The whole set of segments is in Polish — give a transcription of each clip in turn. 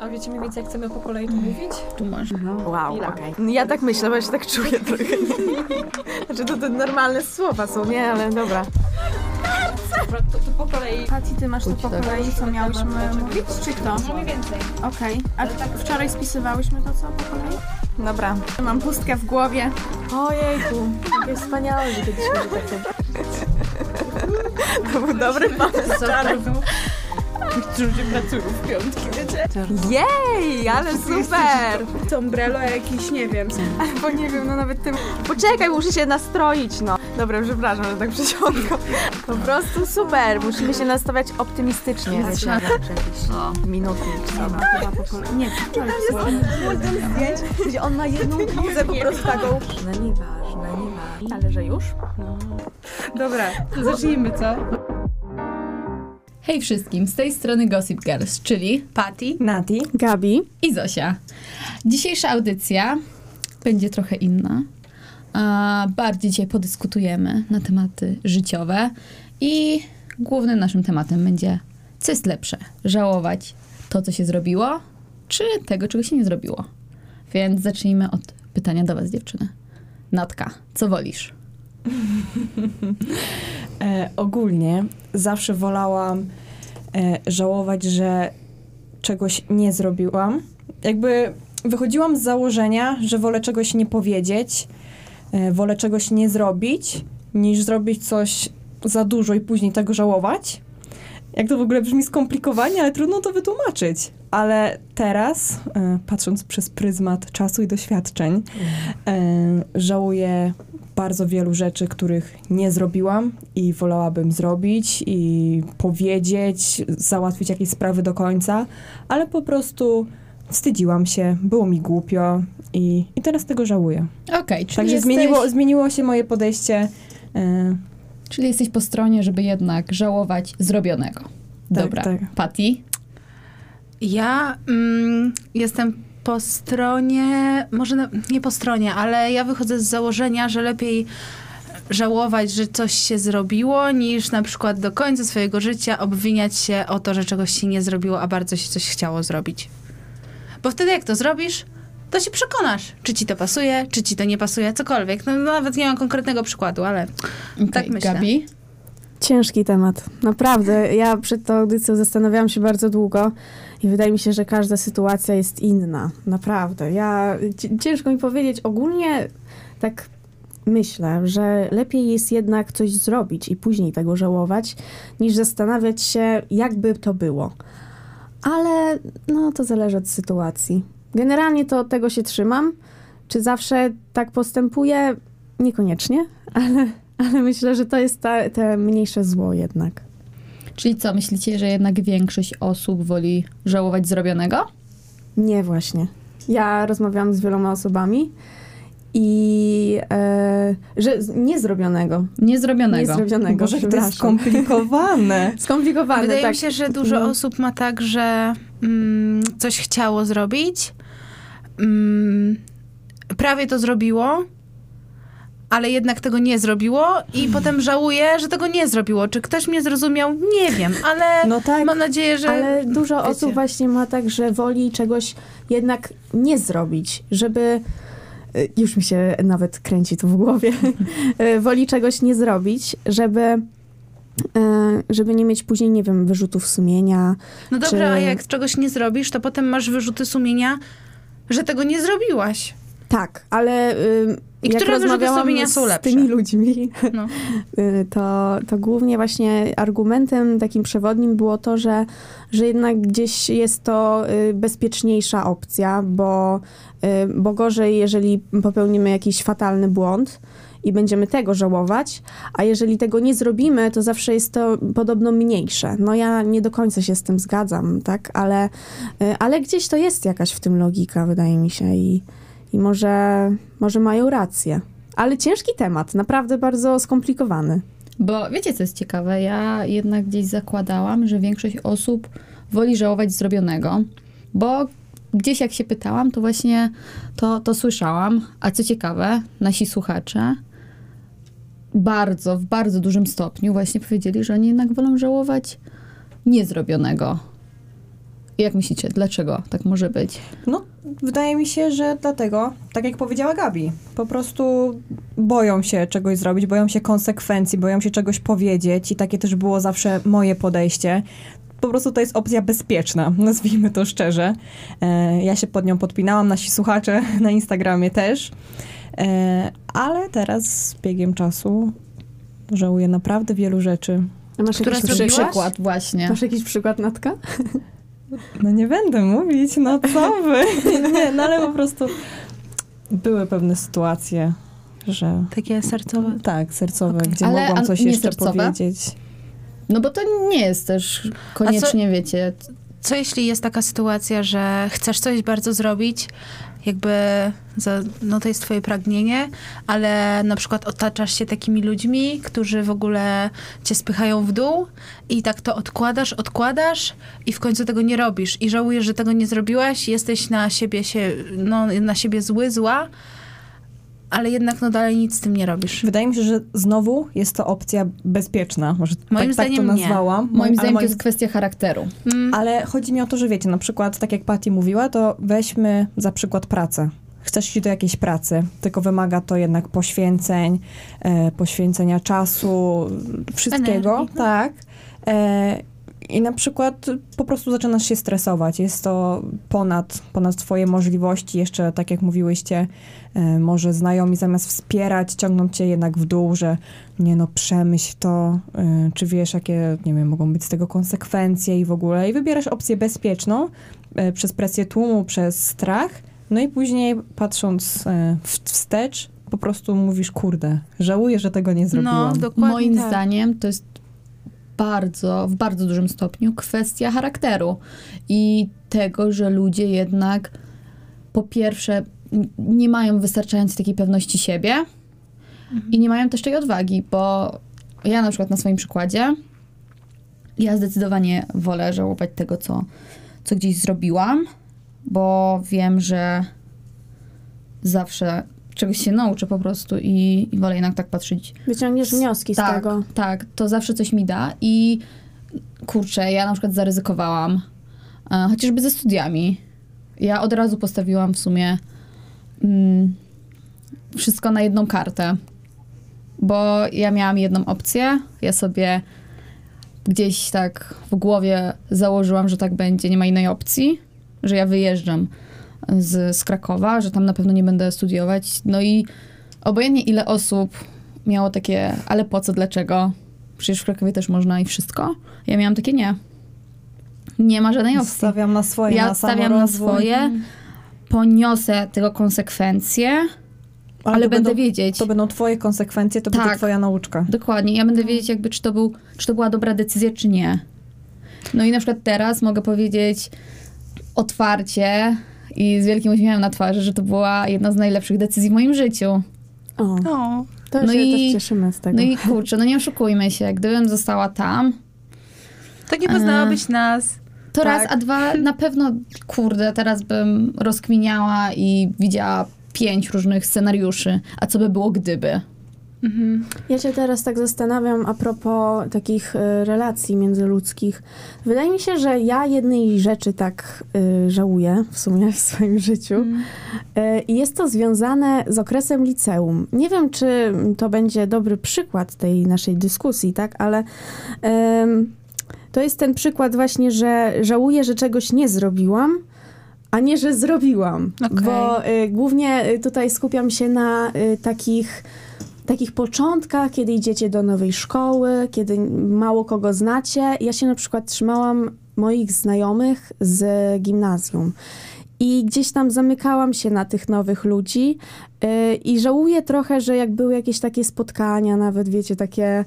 A wiecie mniej więcej, jak chcemy po kolei to mówić? Tu masz. Wow, Chwila. okej. No Ja tak myślę, bo ja się tak czuję trochę. Znaczy to te normalne słowa są, nie? Ale dobra. Dobra, to, to po kolei. Pati, ty masz to po kolei, co miałyśmy mówić, czy kto? No mniej więcej. Okej. A tak wczoraj spisywałyśmy to co po kolei? Dobra. Mam pustkę w głowie. Ojejku, jakie wspaniałe, że to dzisiaj takie... To był dobry pomysł. Ludzie pracują w piątki, wiecie? Jej, ale super! Sombrelo jakieś, nie wiem. Bo nie wiem, no nawet tym... Poczekaj, muszę się nastroić, no. Dobra, przepraszam, że tak przeciągam. Po prostu super, musimy się nastawiać optymistycznie. O. minutnik. Dobra. Chyba po kolei. Nie, wczoraj zdjęć, gdzie on ma jedną bluzę po prostu taką... No nieważne, nieważne. Ale że już? Dobra, zacznijmy, co? Hej wszystkim, z tej strony Gossip Girls, czyli Pati. Nati. Gabi. i Zosia. Dzisiejsza audycja będzie trochę inna. A bardziej dzisiaj podyskutujemy na tematy życiowe i głównym naszym tematem będzie, co jest lepsze, żałować to, co się zrobiło, czy tego, czego się nie zrobiło. Więc zacznijmy od pytania do was, dziewczyny. Natka, co wolisz? E, ogólnie zawsze wolałam e, żałować, że czegoś nie zrobiłam. Jakby wychodziłam z założenia, że wolę czegoś nie powiedzieć, e, wolę czegoś nie zrobić, niż zrobić coś za dużo i później tego żałować. Jak to w ogóle brzmi skomplikowanie, ale trudno to wytłumaczyć. Ale teraz, e, patrząc przez pryzmat czasu i doświadczeń, e, żałuję bardzo wielu rzeczy, których nie zrobiłam i wolałabym zrobić i powiedzieć, załatwić jakieś sprawy do końca, ale po prostu wstydziłam się, było mi głupio i, i teraz tego żałuję. Okej, czyli, Także jesteś, zmieniło, zmieniło się moje podejście. e, czyli jesteś po stronie, żeby jednak żałować zrobionego. Dobra. tak. Patty? Ja mm, jestem po stronie, może na, nie po stronie, ale ja wychodzę z założenia, że lepiej żałować, że coś się zrobiło, niż na przykład do końca swojego życia obwiniać się o to, że czegoś się nie zrobiło, a bardzo się coś chciało zrobić. Bo wtedy jak to zrobisz, to się przekonasz, czy ci to pasuje, czy ci to nie pasuje, cokolwiek. No, nawet nie mam konkretnego przykładu, ale Okay, Tak myślę. Gabi? Ciężki temat. Naprawdę. Ja przed tą audycją zastanawiałam się bardzo długo i wydaje mi się, że każda sytuacja jest inna. Naprawdę. Ja ci- ciężko mi powiedzieć. Ogólnie tak myślę, że lepiej jest jednak coś zrobić i później tego żałować, niż zastanawiać się, jakby to było. Ale no to zależy od sytuacji. Generalnie to tego się trzymam. Czy zawsze tak postępuję? Niekoniecznie, ale ale myślę, że to jest ta, te mniejsze zło jednak. Czyli co, myślicie, że jednak większość osób woli żałować zrobionego? Nie właśnie. Ja rozmawiałam z wieloma osobami i e, że niezrobionego. Niezrobionego. Niezrobionego, Boże, to jest skomplikowane. Skomplikowane, Wydaje tak. mi się, że dużo No. osób ma tak, że mm, coś chciało zrobić, mm, prawie to zrobiło, ale jednak tego nie zrobiło i potem żałuje, że tego nie zrobiło. Czy ktoś mnie zrozumiał? Nie wiem, ale No tak, mam nadzieję, że... Ale dużo wiecie. osób właśnie ma tak, że woli czegoś jednak nie zrobić, żeby. y, Już mi się nawet kręci to w głowie. Y, woli czegoś nie zrobić, żeby. y, Żeby nie mieć później, nie wiem, wyrzutów sumienia. No dobrze, czy- a jak czegoś nie zrobisz, to potem masz wyrzuty sumienia, że tego nie zrobiłaś. Tak, ale y, I jak rozmawiałam są z tymi ludźmi, No. y, to, to głównie właśnie argumentem takim przewodnim było to, że, że jednak gdzieś jest to y, bezpieczniejsza opcja, bo, y, bo gorzej, jeżeli popełnimy jakiś fatalny błąd i będziemy tego żałować, a jeżeli tego nie zrobimy, to zawsze jest to podobno mniejsze. No ja nie do końca się z tym zgadzam, tak, ale, ale gdzieś to jest jakaś w tym logika, wydaje mi się i, i może, może mają rację. Ale ciężki temat, naprawdę bardzo skomplikowany. Bo wiecie, co jest ciekawe? Ja jednak gdzieś zakładałam, że większość osób woli żałować zrobionego, bo gdzieś jak się pytałam, to właśnie to, to słyszałam. A co ciekawe, nasi słuchacze bardzo, w bardzo dużym stopniu właśnie powiedzieli, że oni jednak wolą żałować niezrobionego. Jak myślicie, dlaczego tak może być? No, wydaje mi się, że dlatego, tak jak powiedziała Gabi, po prostu boją się czegoś zrobić, boją się konsekwencji, boją się czegoś powiedzieć i takie też było zawsze moje podejście. Po prostu to jest opcja bezpieczna, nazwijmy to szczerze. E, ja się pod nią podpinałam, nasi słuchacze na Instagramie też. E, ale teraz z biegiem czasu żałuję naprawdę wielu rzeczy. A masz jakiś? Przykład właśnie. Masz jakiś przykład, Natka? No nie będę mówić, no co wy? Nie, no ale po prostu były pewne sytuacje, że Takie sercowe. tak, sercowe, Okej. gdzie Ale mogłam coś jeszcze sercowe? powiedzieć. No bo to nie jest też koniecznie, wiecie, Co jeśli jest taka sytuacja, że chcesz coś bardzo zrobić, jakby za, no to jest twoje pragnienie, ale na przykład otaczasz się takimi ludźmi, którzy w ogóle cię spychają w dół i tak to odkładasz, odkładasz i w końcu tego nie robisz i żałujesz, że tego nie zrobiłaś, jesteś na siebie się, no, na siebie zły, zła, ale jednak no dalej nic z tym nie robisz. Wydaje mi się, że znowu jest to opcja bezpieczna. Może Moim tak, tak to zdaniem nie. nazwałam. moim ale zdaniem to moim- jest kwestia charakteru. Mm. Ale chodzi mi o to, że wiecie, na przykład, tak jak Patty mówiła, to weźmy za przykład pracę. Chcesz iść do jakiejś pracy, tylko wymaga to jednak poświęceń, e, poświęcenia czasu, wszystkiego. Energii. Tak. E, I na przykład po prostu zaczynasz się stresować. Jest to ponad, ponad twoje możliwości. Jeszcze, tak jak mówiłyście, e, może znajomi zamiast wspierać, ciągną cię jednak w dół, że nie no, przemyśl to, e, czy wiesz, jakie, nie wiem, mogą być z tego konsekwencje i w ogóle. I wybierasz opcję bezpieczną e, przez presję tłumu, przez strach. No i później patrząc wstecz, po prostu mówisz, kurde, żałuję, że tego nie zrobiłam. No, dokładnie Moim tak. zdaniem to jest bardzo, w bardzo dużym stopniu kwestia charakteru i tego, że ludzie jednak po pierwsze nie mają wystarczającej takiej pewności siebie i nie mają też tej odwagi, bo ja na przykład na swoim przykładzie ja zdecydowanie wolę żałować tego, co, co gdzieś zrobiłam, bo wiem, że zawsze czegoś się nauczę po prostu i, i wolę jednak tak patrzeć Wyciągniesz wnioski z tak, tego. Tak, to zawsze coś mi da i kurczę, ja na przykład zaryzykowałam, e, chociażby ze studiami. Ja od razu postawiłam w sumie mm, wszystko na jedną kartę, bo ja miałam jedną opcję, ja sobie gdzieś tak w głowie założyłam, że tak będzie, nie ma innej opcji, że ja wyjeżdżam z, z Krakowa, że tam na pewno nie będę studiować. No i obojętnie ile osób miało takie, ale po co, dlaczego? Przecież w Krakowie też można i wszystko. Ja miałam takie nie. Nie ma żadnej opcji. Stawiam na swoje, Ja na stawiam na swoje, poniosę tego konsekwencje, ale, to będę będą, wiedzieć. To będą twoje konsekwencje, to będzie Tak. twoja nauczka. Dokładnie. Ja będę wiedzieć jakby, czy to, był, czy to była dobra decyzja, czy nie. No i na przykład teraz mogę powiedzieć otwarcie i z wielkim uśmiechem na twarzy, że to była jedna z najlepszych decyzji w moim życiu. O, O, to No się i- też cieszymy z tego. No i kurczę, no nie oszukujmy się, gdybym została tam, to nie poznałabyś nas. to Tak. raz, a dwa na pewno, kurde, teraz bym rozkminiała i widziała pięć różnych scenariuszy, a co by było gdyby. Mhm. Ja się teraz tak zastanawiam a propos takich y, relacji międzyludzkich. Wydaje mi się, że ja jednej rzeczy tak y, żałuję w sumie w swoim życiu. Mm. Y, I jest to związane z okresem liceum. Nie wiem, czy to będzie dobry przykład tej naszej dyskusji, tak, ale to jest ten przykład właśnie, że żałuję, że czegoś nie zrobiłam, a nie, że zrobiłam. Okej. Bo y, głównie tutaj skupiam się na y, takich takich początkach, kiedy idziecie do nowej szkoły, kiedy mało kogo znacie. Ja się na przykład trzymałam moich znajomych z gimnazjum. I gdzieś tam zamykałam się na tych nowych ludzi i żałuję trochę, że jak były jakieś takie spotkania, nawet wiecie, takie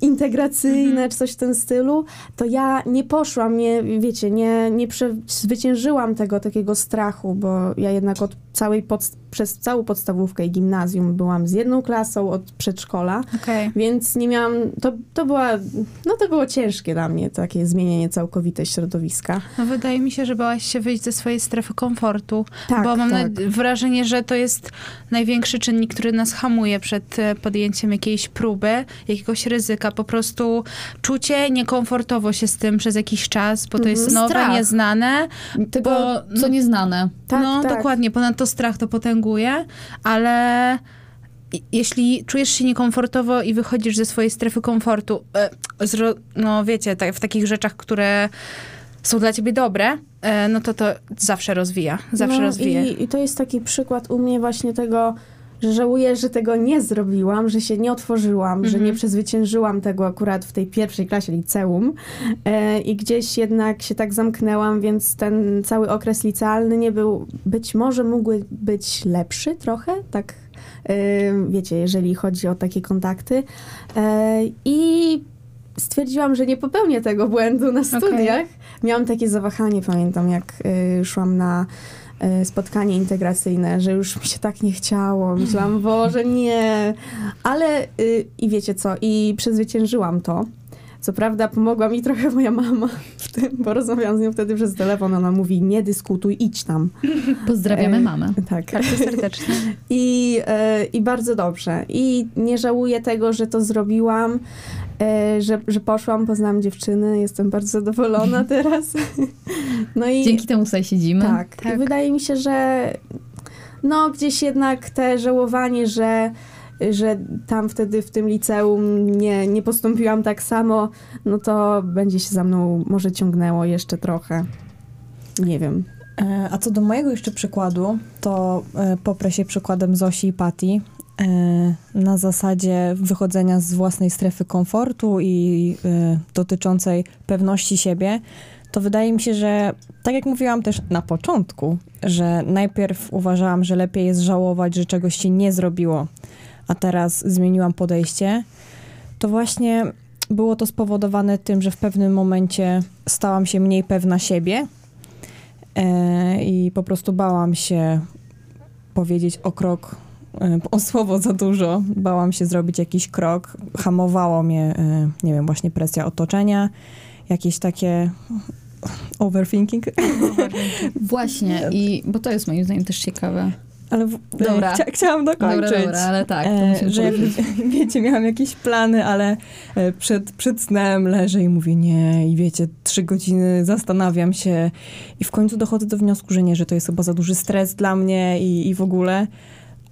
integracyjne, czy coś w tym stylu, to ja nie poszłam, nie, wiecie, nie, nie przezwyciężyłam tego takiego strachu, bo ja jednak od całej przez całą podstawówkę i gimnazjum byłam z jedną klasą od przedszkola, Okej. więc nie miałam, to, to była, no to było ciężkie dla mnie, takie zmienienie całkowite środowiska. No wydaje mi się, że bałaś się wyjść ze swojej strefy komfortu, Tak, bo mam tak. wrażenie, że to jest największy czynnik, który nas hamuje przed e, podjęciem jakiejś próby, jakiegoś ryzyka. Po prostu czucie niekomfortowo się z tym przez jakiś czas, bo to jest Mhm. nowe, Strach. nieznane. Tego, Bo- co nieznane. Tak, no tak. dokładnie, ponadto strach to potęguje, ale jeśli czujesz się niekomfortowo i wychodzisz ze swojej strefy komfortu, e, no wiecie, tak, w takich rzeczach, które są dla ciebie dobre, e, no to to zawsze rozwija, zawsze no rozwija. I, I to jest taki przykład u mnie właśnie tego, że żałuję, że tego nie zrobiłam, że się nie otworzyłam, że Mhm. nie przezwyciężyłam tego akurat w tej pierwszej klasie liceum e, i gdzieś jednak się tak zamknęłam, więc ten cały okres licealny nie był, być może mógł być lepszy trochę, tak e, wiecie, jeżeli chodzi o takie kontakty. E, I stwierdziłam, że nie popełnię tego błędu na studiach. Miałam takie zawahanie, pamiętam, jak y, szłam na y, spotkanie integracyjne, że już mi się tak nie chciało. Myślałam, Boże, nie. Ale y, i wiecie co, i przezwyciężyłam to. Co prawda pomogła mi trochę moja mama w tym, bo rozmawiałam z nią wtedy przez telefon. Ona mówi, nie dyskutuj, idź tam. Pozdrawiamy E, mamę. Tak. Bardzo serdecznie. I, e, I bardzo dobrze. I nie żałuję tego, że to zrobiłam, e, że, że poszłam, poznałam dziewczyny, jestem bardzo zadowolona teraz. No i Dzięki temu tutaj siedzimy. tak, Tak. I wydaje mi się, że no gdzieś jednak te żałowanie, że że tam wtedy w tym liceum nie, nie postąpiłam tak samo, no to będzie się za mną może ciągnęło jeszcze trochę. Nie wiem. E, A co do mojego jeszcze przykładu, to e, poprę się przykładem Zosi i Pati e, na zasadzie wychodzenia z własnej strefy komfortu i dotyczącej pewności siebie. To wydaje mi się, że tak jak mówiłam też na początku, że najpierw uważałam, że lepiej jest żałować, że czegoś się nie zrobiło, a teraz zmieniłam podejście, to właśnie było to spowodowane tym, że w pewnym momencie stałam się mniej pewna siebie e, i po prostu bałam się powiedzieć o krok, e, o słowo za dużo. Bałam się zrobić jakiś krok. Hamowało mnie, e, nie wiem, właśnie presja otoczenia, jakieś takie overthinking. Właśnie, i bo to jest moim zdaniem też ciekawe. Ale w, Dobra. Chcia, chciałam dokończyć. Dobra, dobra, ale tak, E, że poruszyć. wiecie, miałam jakieś plany, ale e, przed, przed snem leżę i mówię nie i wiecie, trzy godziny zastanawiam się i w końcu dochodzę do wniosku, że nie, że to jest chyba za duży stres dla mnie i, i w ogóle,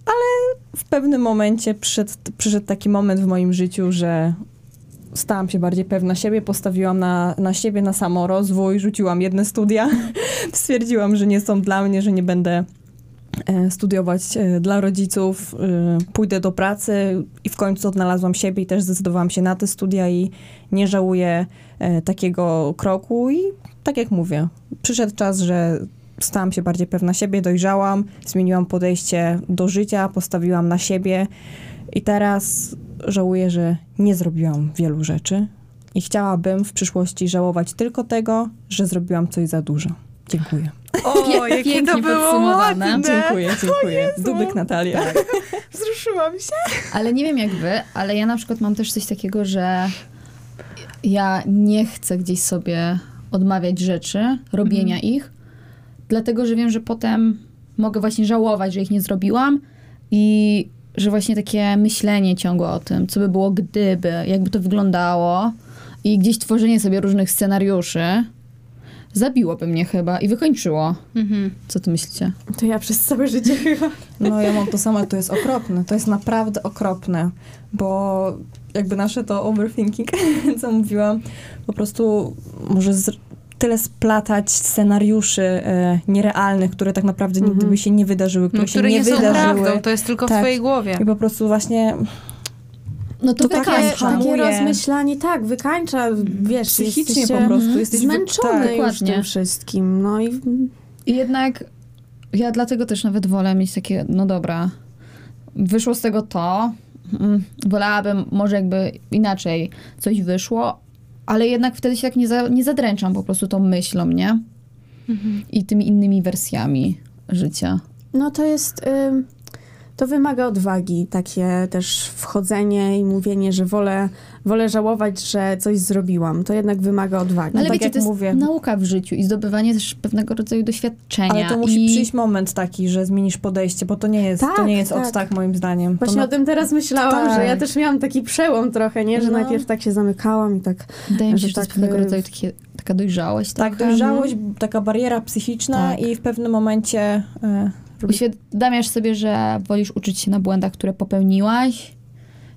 ale w pewnym momencie przyszedł, przyszedł taki moment w moim życiu, że stałam się bardziej pewna siebie, postawiłam na, na siebie, na samorozwój, rzuciłam jedne studia, stwierdziłam, że nie są dla mnie, że nie będę studiować e, dla rodziców, e, pójdę do pracy i w końcu odnalazłam siebie i też zdecydowałam się na te studia i nie żałuję e, takiego kroku i tak jak mówię, przyszedł czas, że stałam się bardziej pewna siebie, dojrzałam, zmieniłam podejście do życia, postawiłam na siebie i teraz żałuję, że nie zrobiłam wielu rzeczy i chciałabym w przyszłości żałować tylko tego, że zrobiłam coś za dużo. Dziękuję. O, jakie pięknie to było ładne. Dziękuję, dziękuję. Dubek Natalia. Wzruszyłam się. Ale nie wiem jak wy, ale ja na przykład mam też coś takiego, że ja nie chcę gdzieś sobie odmawiać rzeczy, robienia ich, dlatego że wiem, że potem mogę właśnie żałować, że ich nie zrobiłam i że właśnie takie myślenie ciągłe o tym, co by było gdyby, jakby to wyglądało i gdzieś tworzenie sobie różnych scenariuszy zabiłoby mnie chyba i wykończyło. Mhm. Co ty myślicie? To ja przez całe życie chyba. No ja mam to samo, to jest okropne. To jest naprawdę okropne, bo jakby nasze to overthinking, co mówiłam, po prostu może z, tyle splatać scenariuszy e, nierealnych, które tak naprawdę nigdy Mhm. by się nie wydarzyły, które No, się które nie, nie są wydarzyły. prawdą, to jest tylko w Tak. twojej głowie. I po prostu właśnie No to, To takie wykańcza. Takie rozmyślanie, tak, wykańcza, wiesz, psychicznie po prostu jesteś zmęczony tak, już tym wszystkim. No i I jednak ja dlatego też nawet wolę mieć takie, no dobra, wyszło z tego to, mm, wolałabym może jakby inaczej coś wyszło, ale jednak wtedy się tak nie, za, nie zadręczam po prostu tą myślą, nie? I tymi innymi wersjami życia. No to jest, ym, to wymaga odwagi, takie też wchodzenie i mówienie, że wolę, wolę żałować, że coś zrobiłam. To jednak wymaga odwagi. No ale tak wiecie, jak to jest mówię. nauka w życiu i zdobywanie też pewnego rodzaju doświadczenia. Ale to musi I przyjść moment taki, że zmienisz podejście, bo to nie jest, to Tak, nie jest tak. od tak moim zdaniem. To Właśnie na- o tym teraz myślałam, Tak. że ja też miałam taki przełom trochę, nie? Że No. najpierw tak się zamykałam i tak... wydaje mi się, że że to jest tak, pewnego y, rodzaju takie, taka dojrzałość. tak, trochę. dojrzałość, taka bariera psychiczna Tak. i w pewnym momencie... E, Uświadamiasz sobie, że wolisz uczyć się na błędach, które popełniłaś,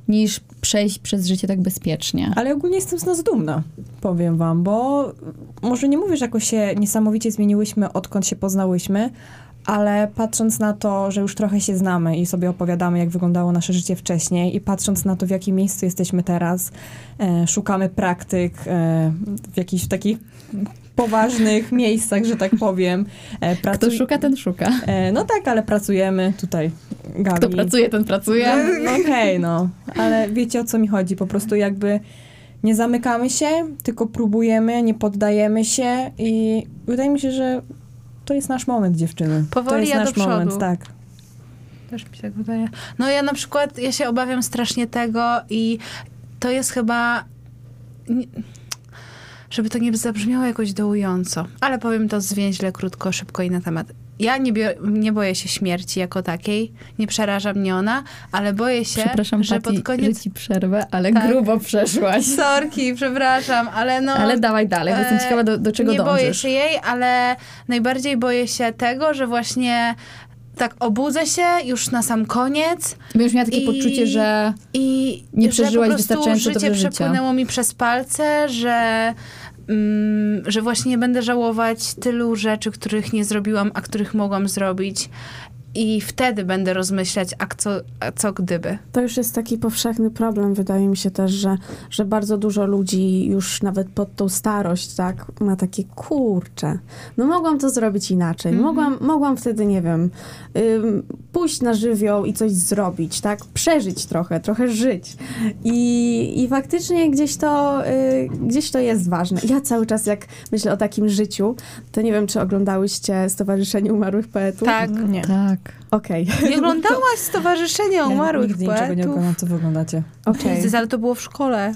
niż przejść przez życie tak bezpiecznie. ale ogólnie jestem z nas dumna, powiem wam, bo może nie mówię, że jakoś się niesamowicie zmieniłyśmy, odkąd się poznałyśmy, ale patrząc na to, że już trochę się znamy i sobie opowiadamy, jak wyglądało nasze życie wcześniej i patrząc na to, w jakim miejscu jesteśmy teraz, e, szukamy praktyk e, w jakichś takich poważnych miejscach, że tak powiem. E, Kto pracuj- szuka, ten szuka. E, no tak, ale pracujemy tutaj, Gabi. Kto pracuje, ten pracuje. No, Okej, no. Ale wiecie o co mi chodzi. Po prostu jakby nie zamykamy się, tylko próbujemy, nie poddajemy się i wydaje mi się, że to jest nasz moment, dziewczyny. to Powoli jest ja nasz moment, tak. Też mi się tak wydaje. No ja na przykład, ja się obawiam strasznie tego i to jest chyba... Żeby to nie zabrzmiało jakoś dołująco, ale powiem to zwięźle, krótko, szybko i na temat. Ja nie, nie boję się śmierci jako takiej, nie przeraża mnie ona, ale boję się, Przepraszam, że Pati, pod koniec... że ci przerwę, ale Tak. grubo przeszłaś. Sorki, przepraszam, ale no... Ale dawaj dalej, jestem e, ciekawa, do, do czego nie dążysz. boję się jej, ale najbardziej boję się tego, że właśnie tak obudzę się już na sam koniec Będziesz miała takie I- poczucie, że i Nie że przeżyłaś po prostu wystarczająco życie dobrze życia. przepłynęło mi przez palce, że, mm, że właśnie będę żałować tylu rzeczy, których nie zrobiłam, a których mogłam zrobić. I wtedy będę rozmyślać, a co, a co gdyby. To już jest taki powszechny problem, wydaje mi się też, że, że bardzo dużo ludzi już nawet pod tą starość, tak, ma takie kurcze. No mogłam to zrobić inaczej. Mhm. Mogłam, mogłam wtedy, nie wiem, ym, pójść na żywioł i coś zrobić, tak? Przeżyć trochę, trochę żyć. I, i faktycznie gdzieś to, y, gdzieś to jest ważne. Ja cały czas, jak myślę o takim życiu, to nie wiem, czy oglądałyście Stowarzyszenie Umarłych Poetów? Tak. Nie. tak. Okej, Nie oglądałaś Stowarzyszenia Ja Umarłych nigdy niczego nie Poetów? oglądam, co wy oglądacie. okej. Jezus, ale to było w szkole.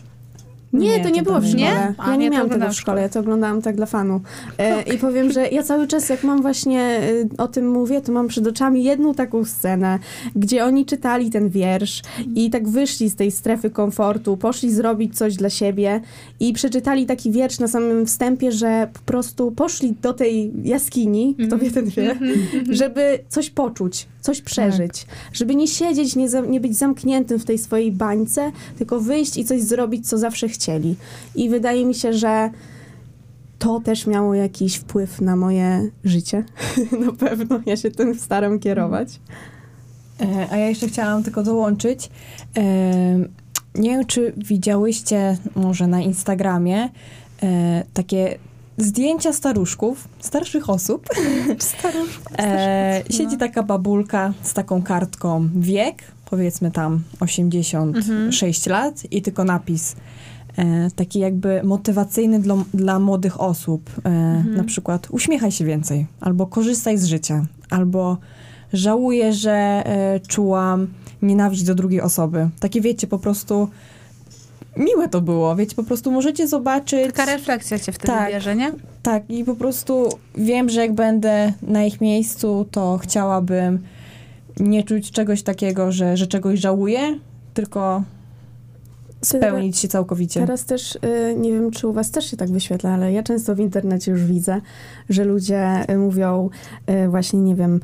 Nie, Nie, to nie to było w szkole. nie. Ja nie, nie, miałam tego w szkole, ja to oglądałam tak dla fanu. E, I powiem, że ja cały czas, jak mam właśnie y, o tym mówię, to mam przed oczami jedną taką scenę, gdzie oni czytali ten wiersz i tak wyszli z tej strefy komfortu, poszli zrobić coś dla siebie i przeczytali taki wiersz na samym wstępie, że po prostu poszli do tej jaskini, kto wie, ten wie, żeby coś poczuć, coś przeżyć, żeby nie siedzieć, nie, za, nie być zamkniętym w tej swojej bańce, tylko wyjść i coś zrobić, co zawsze chcieli. I wydaje mi się, że to też miało jakiś wpływ na moje życie. na pewno, ja się tym staram kierować. E, A ja jeszcze chciałam tylko dołączyć. Nie wiem, czy widziałyście może na Instagramie e, takie zdjęcia staruszków, starszych osób. E, siedzi taka babulka z taką kartką wiek, powiedzmy tam 86 lat i tylko napis e, taki jakby motywacyjny dla, dla młodych osób. E, Na przykład uśmiechaj się więcej, albo korzystaj z życia, albo żałuję, że e, czułam nienawiść do drugiej osoby. Takie wiecie, po prostu miłe to było, wiecie, po prostu możecie zobaczyć... Taka refleksja cię wtedy Tak. bierze, nie? Tak, i po prostu wiem, że jak będę na ich miejscu, to chciałabym nie czuć czegoś takiego, że, że czegoś żałuję, tylko spełnić się całkowicie. Teraz też, y, nie wiem, czy u was też się tak wyświetla, ale ja często w internecie już widzę, że ludzie y, mówią y, właśnie, nie wiem,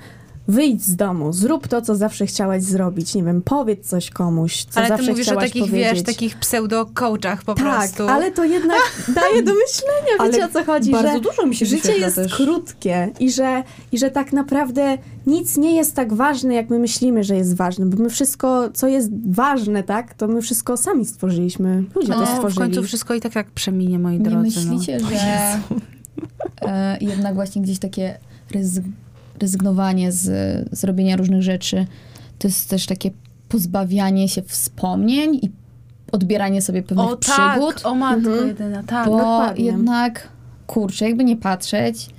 wyjdź z domu, zrób to, co zawsze chciałaś zrobić, nie wiem, powiedz coś komuś, co Ale ty zawsze mówisz o chciałaś takich, powiedzieć. wiesz, takich pseudo-coachach po tak, prostu. ale to jednak daje do myślenia, Ale wiecie o co chodzi, Bardzo że dużo mi się życie jest też. krótkie i że, i że tak naprawdę nic nie jest tak ważne, jak my myślimy, że jest ważne, bo my wszystko, co jest ważne, tak, to my wszystko sami stworzyliśmy, ludzie to no, w stworzyli. końcu wszystko i tak jak przeminie, moi Nie drodzy. myślicie, że e, jednak właśnie gdzieś takie ryzyk, rezygnowanie z, z robienia różnych rzeczy to jest też takie pozbawianie się wspomnień i odbieranie sobie pewnych O tak, przygód. o matko Mhm. jedyna, tak. bo dokładnie. jednak, kurczę, jakby nie patrzeć,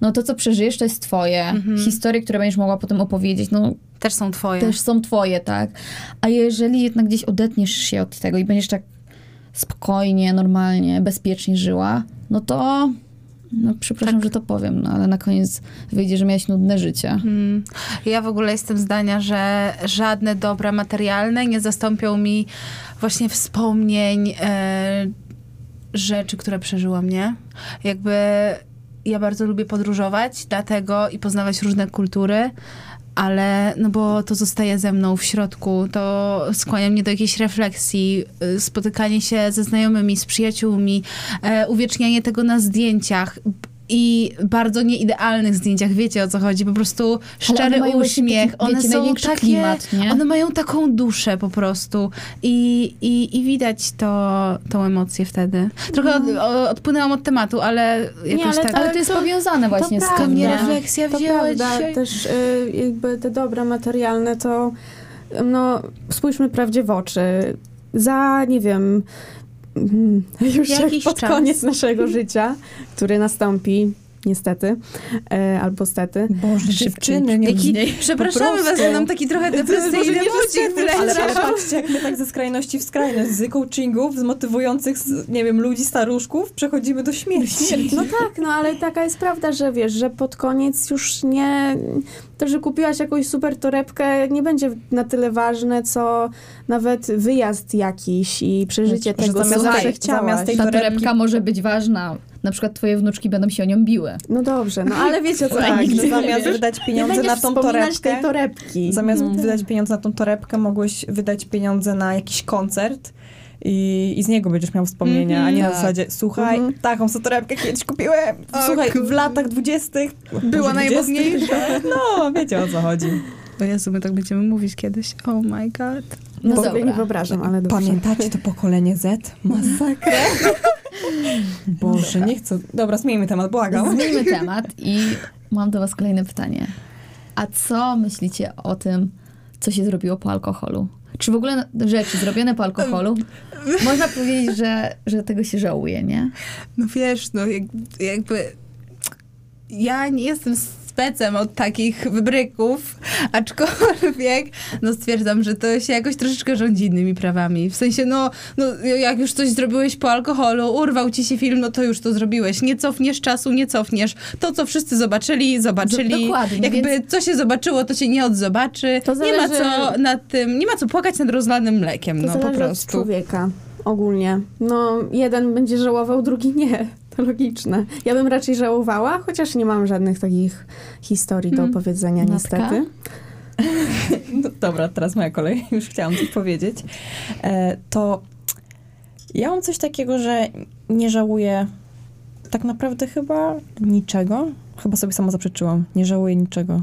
no to, co przeżyjesz, to jest twoje. Mhm. Historie, które będziesz mogła potem opowiedzieć, no Też są twoje. też są twoje, tak? A jeżeli jednak gdzieś odetniesz się od tego i będziesz tak spokojnie, normalnie, bezpiecznie żyła, no to no przepraszam, że to powiem, no ale na koniec wyjdzie, że miałaś nudne życie. Mm. Ja w ogóle jestem zdania, że żadne dobra materialne nie zastąpią mi właśnie wspomnień, e, rzeczy, które przeżyłam, nie? Jakby ja bardzo lubię podróżować, dlatego i poznawać różne kultury, ale no bo to zostaje ze mną w środku, to skłania mnie do jakiejś refleksji, y, spotykanie się ze znajomymi, z przyjaciółmi, e, uwiecznianie tego na zdjęciach i bardzo nieidealnych zdjęciach, wiecie o co chodzi, po prostu szczery one uśmiech, taki, one wiecie, są największy takie, klimat, nie? one mają taką duszę po prostu i, i, i widać to, tą emocję wtedy. Trochę od, o- odpłynęłam od tematu, ale jakoś ale tak. to- Ale to jest powiązane właśnie z prawda. tym, mnie nie? refleksja To wzięła prawda, dzisiaj. też y, jakby te dobra materialne to no spójrzmy prawdzie w oczy. Za, nie wiem, już Jakiś pod czas. koniec naszego życia, który nastąpi niestety, e, albo stety. Boże, dziewczyny, nie Jaki, Po przepraszamy was, że nam taki trochę depresyjny budzik ale, patrzcie, jak my tak ze skrajności w skrajność, z coachingów, z motywujących, nie wiem, ludzi, staruszków, przechodzimy do śmierci. No tak, no ale taka jest prawda, że wiesz, że pod koniec już nie... To, że kupiłaś jakąś super torebkę nie będzie na tyle ważne, co nawet wyjazd jakiś i przeżycie Że tego, co zamiast tej- chciałaś. zamiast tej Ta torebki- torebka może być ważna. Na przykład twoje wnuczki będą się o nią biły. No dobrze, no ale wiecie o co Tak, chodzi. zamiast wydać pieniądze na tą torebkę, tej torebki. zamiast No. wydać pieniądze na tą torebkę, mogłeś wydać pieniądze na jakiś koncert i, i z niego będziesz miał wspomnienia, a nie na tak. zasadzie, słuchaj, Mhm. taką sobie torebkę kiedyś kupiłem, słuchaj, w latach dwudziestych Była najmodniejsza. No, wiecie o co chodzi. O Jezu, my tak będziemy mówić kiedyś. Oh my god. No Bo dobra. nie wyobrażam, ale dobrze. Pamiętacie to pokolenie Z? Masakra. Boże, nie chcę. Dobra, zmieńmy temat, błagam. Zmieńmy temat i mam do was kolejne pytanie. A co myślicie o tym, co się zrobiło po alkoholu? Czy w ogóle rzeczy zrobione po alkoholu, można powiedzieć, że, że tego się żałuje, nie? No wiesz, no jak, jakby ja nie jestem specem od takich wybryków, aczkolwiek no stwierdzam, że to się jakoś troszeczkę rządzi innymi prawami. W sensie, no, no jak już coś zrobiłeś po alkoholu, urwał ci się film, no to już to zrobiłeś. Nie cofniesz czasu, nie cofniesz. To, co wszyscy zobaczyli, zobaczyli. Dokładnie, Jakby więc- co się zobaczyło, to się nie odzobaczy. To Nie ma zależy- co nad tym, nie ma co płakać nad rozlanym mlekiem, To no po zależy od prostu. człowieka ogólnie. No, jeden będzie żałował, drugi nie. Logiczne. Ja bym raczej żałowała, chociaż nie mam żadnych takich historii do Mm. opowiedzenia Natka? niestety. No, dobra, teraz moja kolej. Już chciałam coś powiedzieć. E, to ja mam coś takiego, że nie żałuję tak naprawdę chyba niczego. Chyba sobie sama zaprzeczyłam. Nie żałuję niczego.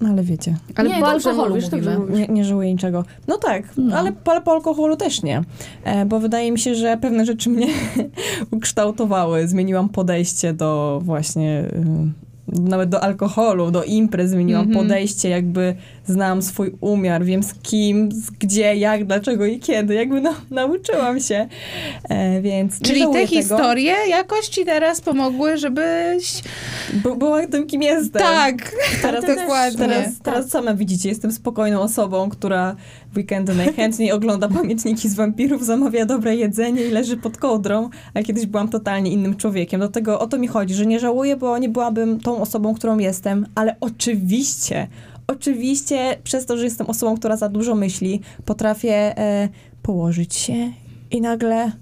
No ale wiecie, Ale Nie, po alkoholu mówisz, dobrze mówimy. nie, nie żałuję niczego. No tak, No. ale, po, po alkoholu też nie. E, bo wydaje mi się, że pewne rzeczy mnie ukształtowały. Zmieniłam podejście do właśnie... nawet do alkoholu, do imprez zmieniłam Mhm. podejście, jakby znam swój umiar, wiem z kim, z gdzie, jak, dlaczego i kiedy, jakby no, nauczyłam się, e, więc Czyli te tego. historie jakoś ci teraz pomogły, żebyś... Bo, była tym, kim jestem. Tak, Teraz, to dokładnie. Teraz, teraz sama widzicie, jestem spokojną osobą, która weekendy najchętniej ogląda pamiętniki z wampirów, zamawia dobre jedzenie i leży pod kołdrą, a kiedyś byłam totalnie innym człowiekiem. Dlatego o to mi chodzi, że nie żałuję, bo nie byłabym tą osobą, którą jestem, ale oczywiście, oczywiście przez to, że jestem osobą, która za dużo myśli, potrafię e, położyć się i nagle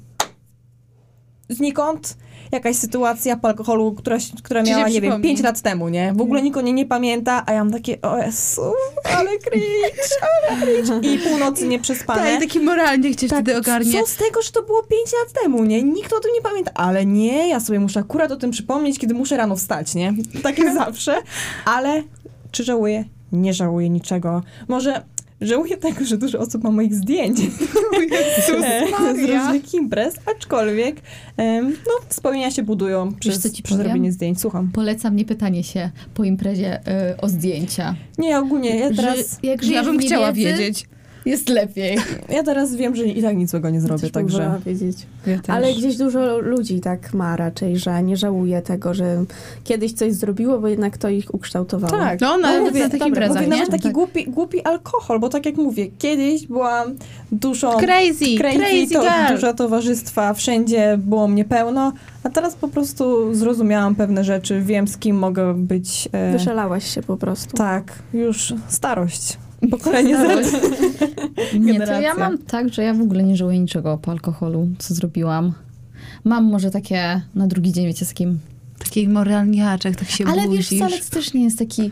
znikąd jakaś sytuacja po alkoholu, która, która miała, nie wiem, przypomni. 5 lat temu, nie? W ogóle nikt o niej nie pamięta, a ja mam takie, o Jezu, ale cringe, ale cringe. I północy nieprzespane. Tak, taki moralnie cię wtedy ogarnie. Co z tego, że to było 5 lat temu, nie? Nikt o tym nie pamięta. Ale nie, ja sobie muszę akurat o tym przypomnieć, kiedy muszę rano wstać, nie? Tak jest zawsze. Ale czy żałuję? Nie żałuję niczego. Może żałuję tego, że dużo osób ma moich zdjęć e, z różnych imprez, aczkolwiek no, wspomnienia się budują przez, ci przez robienie zdjęć. Słucham. Polecam nie pytanie się po imprezie y, o zdjęcia. Nie, ogólnie ja Że teraz... jak Ja bym chciała wiedzieć. Jest lepiej. Ja teraz wiem, że i tak nic złego nie zrobię, Też także... wiedzieć. Ja też. Ale gdzieś dużo ludzi tak ma raczej, że nie żałuje tego, że kiedyś coś zrobiło, bo jednak to ich ukształtowało. Tak. No, nawet mówię, na takich dobra, imprezach, mówię, nie? nawet taki Tak. głupi, głupi alkohol, bo tak jak mówię, kiedyś byłam duszą... Crazy, crazy, crazy to, girl. dużo towarzystwa, wszędzie było mnie pełno, a teraz po prostu zrozumiałam pewne rzeczy, wiem z kim mogę być. E, Wyszalałaś się po prostu. tak, już starość. Pokolenie Z. Nie, to ja mam tak, że ja w ogóle nie żałuję niczego po alkoholu, co zrobiłam. Mam może takie na drugi dzień, wiecie, z takim... Taki moralniaczek, tak się Ale wiesz, budzisz. wcale to też nie jest taki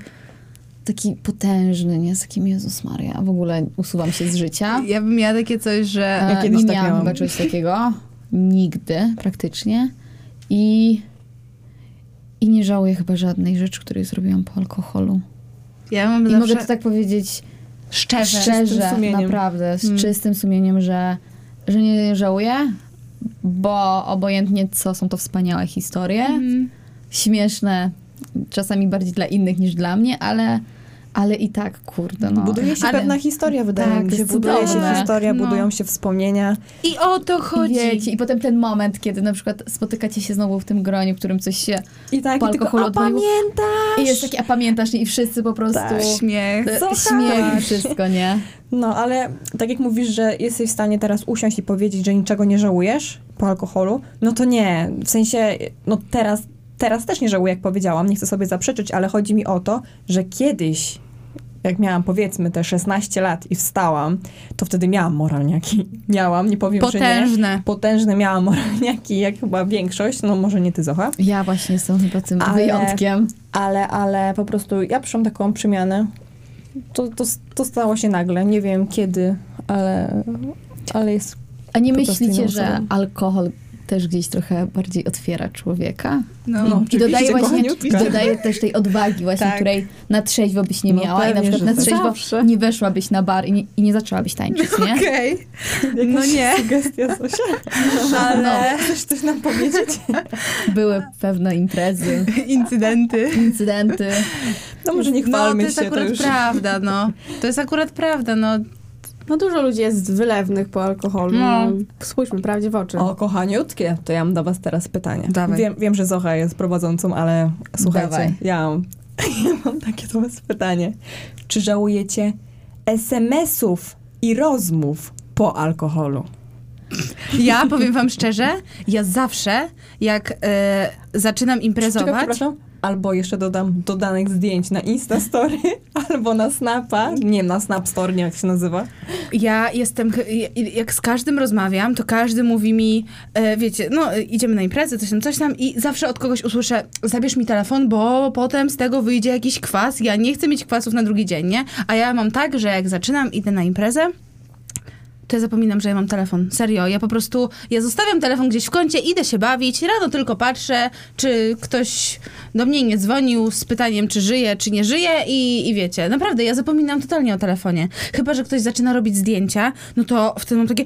taki potężny, nie? Z takim Jezus Maria. W ogóle usuwam się z życia. Ja bym miała takie coś, że... E, kiedyś nie tak miałam miałam. chyba czegoś takiego. Nigdy praktycznie. I, I nie żałuję chyba żadnej rzeczy, której zrobiłam po alkoholu. Ja mam I zawsze... mogę to tak powiedzieć Szczerze. szczerze, naprawdę, z Mm. czystym sumieniem, że, że nie żałuję, bo obojętnie co, są to wspaniałe historie, Mhm. śmieszne, czasami bardziej dla innych niż dla mnie, ale, ale i tak, kurde, no. Buduje się ale, pewna historia, wydaje Tak, mi się. Buduje się cudowne. historia, No. budują się wspomnienia. I o to chodzi. wiecie, i potem ten moment, kiedy na przykład spotykacie się znowu w tym gronie, w którym coś się... I tak, Po i tylko, alkoholu a odpaliło. pamiętasz? I jest takie, a pamiętasz? I wszyscy po prostu... Tak. Śmiech. Śmiech i wszystko, nie? No, ale tak jak mówisz, że jesteś w stanie teraz usiąść i powiedzieć, że niczego nie żałujesz po alkoholu, no to nie. W sensie, no teraz, teraz też nie żałuję, jak powiedziałam, nie chcę sobie zaprzeczyć, ale chodzi mi o to, że kiedyś, jak miałam powiedzmy te 16 lat i wstałam, to wtedy miałam moralniaki. Miałam, nie powiem, że nie. Potężne. Potężne miałam moralniaki, jak chyba większość, no może nie ty, Zocha. Ja właśnie jestem chyba tym Ale- wyjątkiem. Ale, ale po prostu ja przyszłam taką przemianę. To, to, to stało się nagle, nie wiem kiedy, ale, ale jest A nie myślicie, że alkohol też gdzieś trochę bardziej otwiera człowieka? No. I, dodaje właśnie, dodaje też tej odwagi właśnie, Tak. której na trzeźwo byś nie No miała i na pewnie, przykład na trzeźwo Zawsze. nie weszłabyś na bar i nie, i nie zaczęłabyś tańczyć, nie? Okej. Jakaś No nie. sugestia Zosia. Ale chcesz coś nam powiedzieć? Były pewne imprezy, Incydenty. incydenty. No może nie No, chwalmy to jest się, akurat to już... prawda, no. To jest akurat prawda, no. No dużo ludzi jest wylewnych po alkoholu. No. Spójrzmy prawdzie w oczy. O, kochaniutkie, to ja mam do was teraz pytanie. Dawaj. Wiem, wiem, że Zocha jest prowadzącą, ale słuchajcie, Dawaj. ja mam, ja mam takie do was pytanie. Czy żałujecie SMS-ów i rozmów po alkoholu? Ja powiem wam szczerze, ja zawsze, jak e, zaczynam imprezować, przepraszam. Albo jeszcze dodam dodanych zdjęć na Instastory, albo na Snapa. Nie, na Snap Store, nie jak się nazywa. ja jestem, jak z każdym rozmawiam, to każdy mówi mi, e, wiecie, no e, idziemy na imprezę, coś tam, coś tam i zawsze od kogoś usłyszę, zabierz mi telefon, bo potem z tego wyjdzie jakiś kwas, ja nie chcę mieć kwasów na drugi dzień, nie? A ja mam tak, że jak zaczynam, idę na imprezę, to ja zapominam, że ja mam telefon. Serio, ja po prostu, ja zostawiam telefon gdzieś w kącie, idę się bawić, rano tylko patrzę, czy ktoś do mnie nie dzwonił z pytaniem, czy żyje, czy nie żyje i, i wiecie, naprawdę, ja zapominam totalnie o telefonie. Chyba, że ktoś zaczyna robić zdjęcia, no to wtedy mam takie...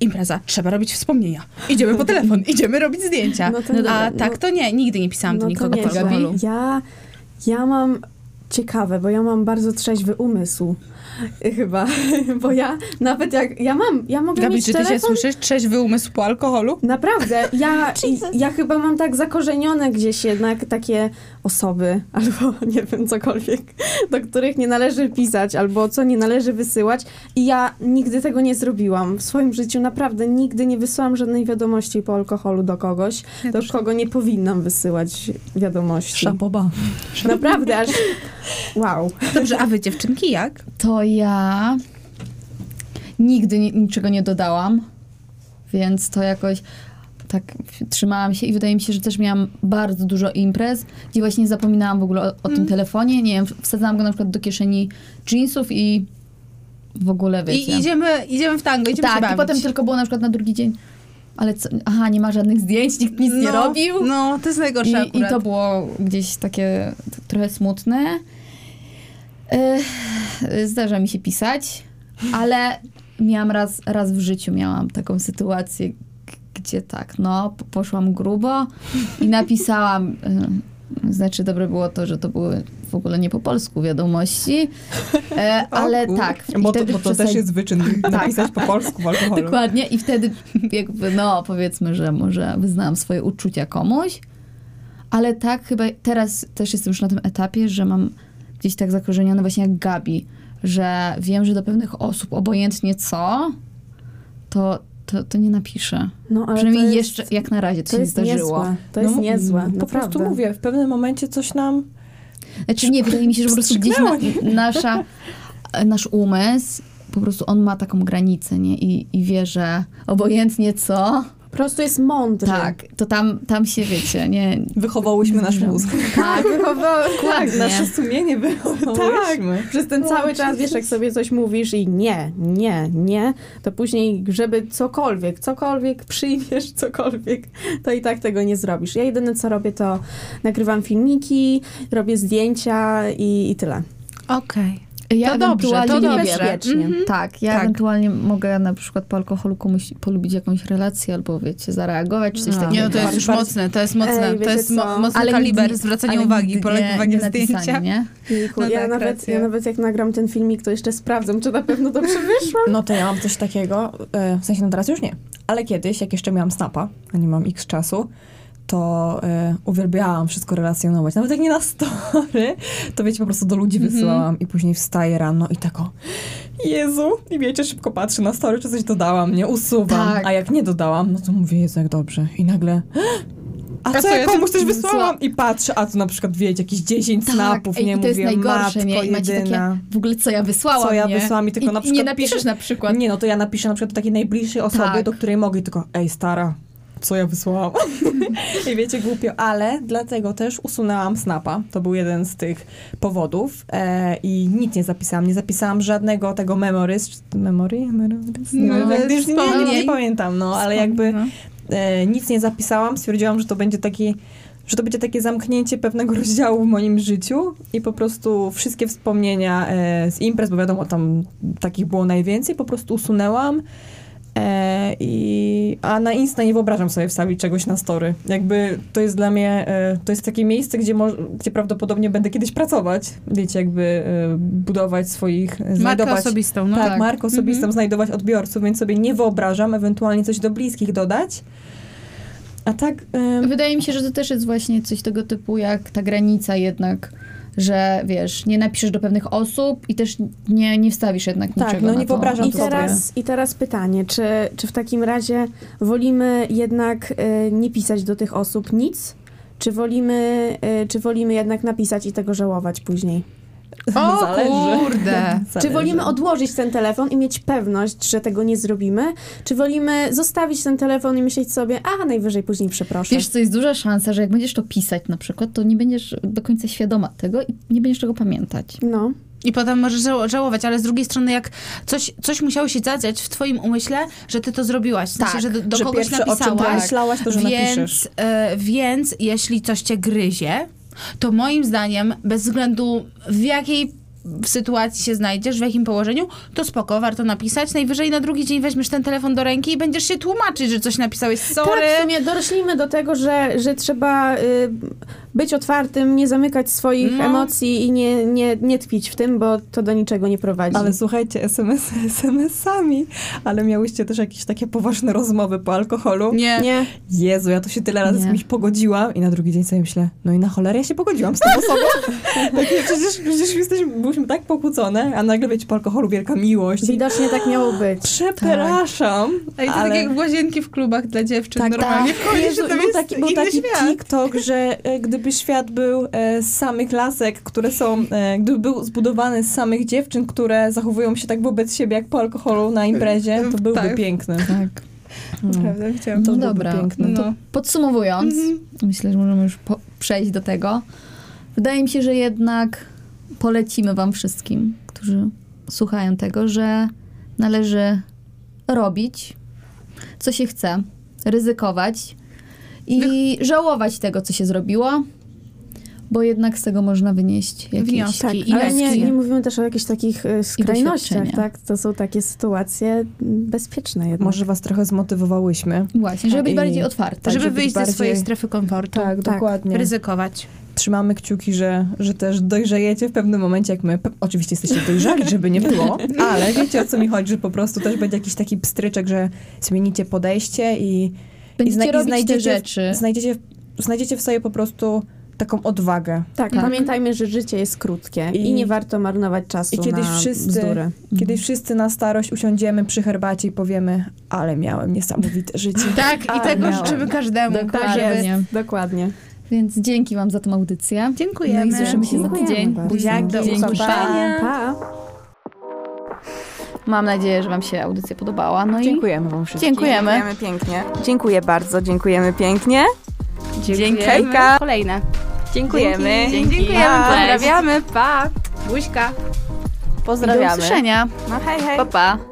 Impreza, trzeba robić wspomnienia. Idziemy po telefon, idziemy robić zdjęcia. No to- A no- tak to nie, nigdy nie pisałam do No to nikogo po alkoholu. Ja, ja mam ciekawe, bo ja mam bardzo trzeźwy umysł. Chyba, bo ja nawet jak, ja mam, ja mogę Gabi, mieć czy ty się słyszysz? Trzeźwy umysł po alkoholu? Naprawdę, ja, ja chyba mam tak zakorzenione gdzieś jednak takie osoby, albo nie wiem, cokolwiek, do których nie należy pisać, albo co nie należy wysyłać. I ja nigdy tego nie zrobiłam. W swoim życiu naprawdę nigdy nie wysłałam żadnej wiadomości po alkoholu do kogoś, Ja do też. kogo nie powinnam wysyłać wiadomości. Szapoba. Naprawdę, aż wow. Dobrze, a wy dziewczynki jak? To ja nigdy ni- niczego nie dodałam, więc to jakoś tak trzymałam się i wydaje mi się, że też miałam bardzo dużo imprez, gdzie właśnie zapominałam w ogóle o, o tym telefonie, nie wiem, wsadzałam go na przykład do kieszeni jeansów i w ogóle wiecie. I idziemy, idziemy w tango, idziemy się tak, i potem tylko było na przykład na drugi dzień, ale co, aha, nie ma żadnych zdjęć, nikt nic nie no, robił. No, to jest najgorsze I, akurat. I to było gdzieś takie trochę smutne. Ech, Zdarza mi się pisać, ale miałam raz, raz w życiu miałam taką sytuację, gdzie tak, no, po- poszłam grubo i napisałam, y, Znaczy, dobre było to, że to były w ogóle nie po polsku wiadomości, e, ale O, tak. Bo to, bo to też przesad- jest wyczyn napisać po polsku w alkoholu. Dokładnie. I wtedy jakby, no powiedzmy, że może wyznałam swoje uczucia komuś, ale tak chyba teraz też jestem już na tym etapie, że mam gdzieś tak zakorzenione właśnie jak Gabi, że wiem, że do pewnych osób obojętnie co, to, to, to nie napiszę. No, ale Przynajmniej jest, jeszcze jak na razie to, to się nie jest zdarzyło. niezłe. To jest No, niezłe, Po naprawdę. prostu mówię, w pewnym momencie coś nam... Znaczy nie, wydaje mi się, że po prostu gdzieś na, nasza, nasz umysł, po prostu on ma taką granicę, nie? I, I wie, że obojętnie co, Po prostu jest mądry. tak, to tam, tam się wiecie, nie... Wychowałyśmy nasz mózg. Tak, Wychowałem, dokładnie. Nasze sumienie wychowałyśmy. Przez ten cały czas, wiesz, jak sobie coś mówisz i nie, nie, nie, to później, żeby cokolwiek, cokolwiek przyjmiesz, cokolwiek, to i tak tego nie zrobisz. Ja jedyne, co robię, to nagrywam filmiki, robię zdjęcia i, i tyle. Okej. Ja To dobrze, to dobrze. Mhm. Tak, ja Tak. ewentualnie mogę na przykład po alkoholu komuś polubić jakąś relację albo wiecie, zareagować czy coś No. takiego. Nie, no to jest już mocne, to jest mocne, Ej, to jest mo- mocny Ale kaliber nigdy- zwracania ale uwagi, polegowanie nie, nie zdjęcia. nie? Jejku, No ja, tak, nawet, racja. ja nawet jak nagram ten filmik, to jeszcze sprawdzam, czy na pewno dobrze wyszło. No to ja mam coś takiego, e, w sensie no teraz już nie, ale kiedyś, jak jeszcze miałam snapa, a nie mam x czasu, to e, uwielbiałam wszystko relacjonować. Nawet jak nie na story, to wiecie, po prostu do ludzi Mhm. wysyłałam i później wstaję rano i tak o, Jezu, i wiecie, szybko patrzę na story, czy coś dodałam, nie, usuwam, Tak. a jak nie dodałam, no to mówię, Jezu, jak dobrze. I nagle... A A co co ja komuś coś wysłałam? I patrzę, a tu na przykład, wiecie, jakieś 10 Tak, snapów, ej, nie i to jest mówię, najgorsze, matko nie? I macie jedyna. takie, w ogóle co ja wysłałam, Co ja nie? wysłałam i tylko I, na przykład nie napiszesz piszę- na przykład. Nie, no to ja napiszę na przykład do takiej najbliższej osoby, Tak. do której mogę tylko, ej stara, co ja wysłałam? I wiecie, głupio, ale dlatego też usunęłam Snapa. To był jeden z tych powodów e, i nic nie zapisałam. Nie zapisałam żadnego tego memories. czy- Memory? Memories? Nie, No, już nie, nie, nie, pamiętam, no, ale jakby No. e, nic nie zapisałam. Stwierdziłam, że to będzie taki że to będzie takie zamknięcie pewnego rozdziału w moim życiu i po prostu wszystkie wspomnienia e, z imprez, bo wiadomo, tam takich było najwięcej, po prostu usunęłam. E, i, a na Insta nie wyobrażam sobie wstawić czegoś na story. Jakby to jest dla mnie, e, to jest takie miejsce, gdzie, mo- gdzie prawdopodobnie będę kiedyś pracować. Wiecie, jakby e, budować swoich, Markę znajdować... osobistą, no tak, tak. markę osobistą, Mhm. znajdować odbiorców, więc sobie nie wyobrażam ewentualnie coś do bliskich dodać. A tak... Wydaje mi się, że to też jest właśnie coś tego typu, jak ta granica jednak, że wiesz, nie napiszesz do pewnych osób i też nie, nie wstawisz jednak Tak, niczego no na nie wyobrażam I teraz, I teraz pytanie, czy, czy w takim razie wolimy jednak e, nie pisać do tych osób nic? Czy wolimy, e, czy wolimy jednak napisać i tego żałować później? O Zależy. kurde. Czy Zależy. wolimy odłożyć ten telefon i mieć pewność, że tego nie zrobimy? Czy wolimy zostawić ten telefon i myśleć sobie, a najwyżej później przeproszę? Wiesz co, jest duża szansa, że jak będziesz to pisać na przykład, to nie będziesz do końca świadoma tego i nie będziesz tego pamiętać. No. I potem możesz żał- żałować, ale z drugiej strony, jak coś, coś musiało się zadziać w twoim umyśle, że ty to zrobiłaś. W sensie, Tak, że do, do że kogoś pierwsze, o czym napisałaś. myślałaś, to, że napiszesz. Więc, e, więc jeśli coś cię gryzie, to moim zdaniem, bez względu w jakiej w sytuacji się znajdziesz, w jakim położeniu, to spoko, warto napisać. Najwyżej na drugi dzień weźmiesz ten telefon do ręki i będziesz się tłumaczyć, że coś napisałeś. Sorry. Tak, w sumie doroślimy do tego, że, że trzeba y, być otwartym, nie zamykać swoich No. emocji i nie, nie, nie tkwić w tym, bo to do niczego nie prowadzi. Ale słuchajcie, SMS, SMS-ami, ale miałyście też jakieś takie poważne rozmowy po alkoholu. Nie. Nie. Jezu, ja to się tyle razy z Nie. kimś pogodziłam i na drugi dzień sobie myślę, no i na cholerę ja się pogodziłam z tą osobą. Takie, przecież, przecież jesteśmy, byliśmy tak pokłócone, a nagle wiecie, po alkoholu wielka miłość. Widocznie tak miało być. Przepraszam, Ej, to ale... tak jak w łazienki w klubach dla dziewczyn. Tak, normalnie tak. Jezu, to był jest taki, był taki. TikTok, że e, gdyby świat był e, z samych lasek, które są, e, gdyby był zbudowany z samych dziewczyn, które zachowują się tak wobec siebie jak po alkoholu na imprezie, to byłby Tak. piękny. Tak. No. Prawda, chciałam. To No dobra, piękne. no to No. podsumowując, myślę, że możemy już po- przejść do tego. Wydaje mi się, że jednak polecimy wam wszystkim, którzy słuchają tego, że należy robić, co się chce, ryzykować i żałować tego, co się zrobiło, bo jednak z tego można wynieść jakieś... Wnioski. Tak, I ale nie, nie mówimy też o jakichś takich y, skrajnościach, tak? To są takie sytuacje mm, bezpieczne jednak. Może was trochę zmotywowałyśmy. Właśnie, żeby być bardziej otwarte. Tak, żeby żeby wyjść bardziej- ze swojej strefy komfortu. Tak, Tak. dokładnie. Ryzykować. trzymamy kciuki, że, że też dojrzejecie w pewnym momencie, jak my. Oczywiście jesteście dojrzali, żeby nie było, ale wiecie o co mi chodzi, że po prostu też będzie jakiś taki pstryczek, że zmienicie podejście i, Będziecie i robić te znajdziecie- rzeczy. znajdziecie, znajdziecie w sobie po prostu taką odwagę. Tak, Tak. pamiętajmy, że życie jest krótkie i, I- nie warto marnować czasu i kiedyś na wszyscy- bzdury. Kiedyś wszyscy na starość usiądziemy przy herbacie i powiemy, ale miałem niesamowite życie. Tak, i tego miałam. życzymy każdemu. Dokładnie. Dokładnie. Więc dzięki wam za tą audycję. Dziękujemy. No i słyszymy się za Dziękujemy tydzień. bardzo. Buziaki, Do usłyszenia. Pa! Mam nadzieję, że wam się audycja podobała. No i Dziękujemy wam wszystkim. Dziękujemy. Dziękujemy pięknie. Dziękuję bardzo, dziękujemy pięknie. Dziękujemy. Kolejne. Dziękujemy. Dzięki. Dziękujemy. Pa. Pozdrawiamy. Pa. Buźka. do Pozdrawiamy. usłyszenia. No hej, hej. Pa, pa.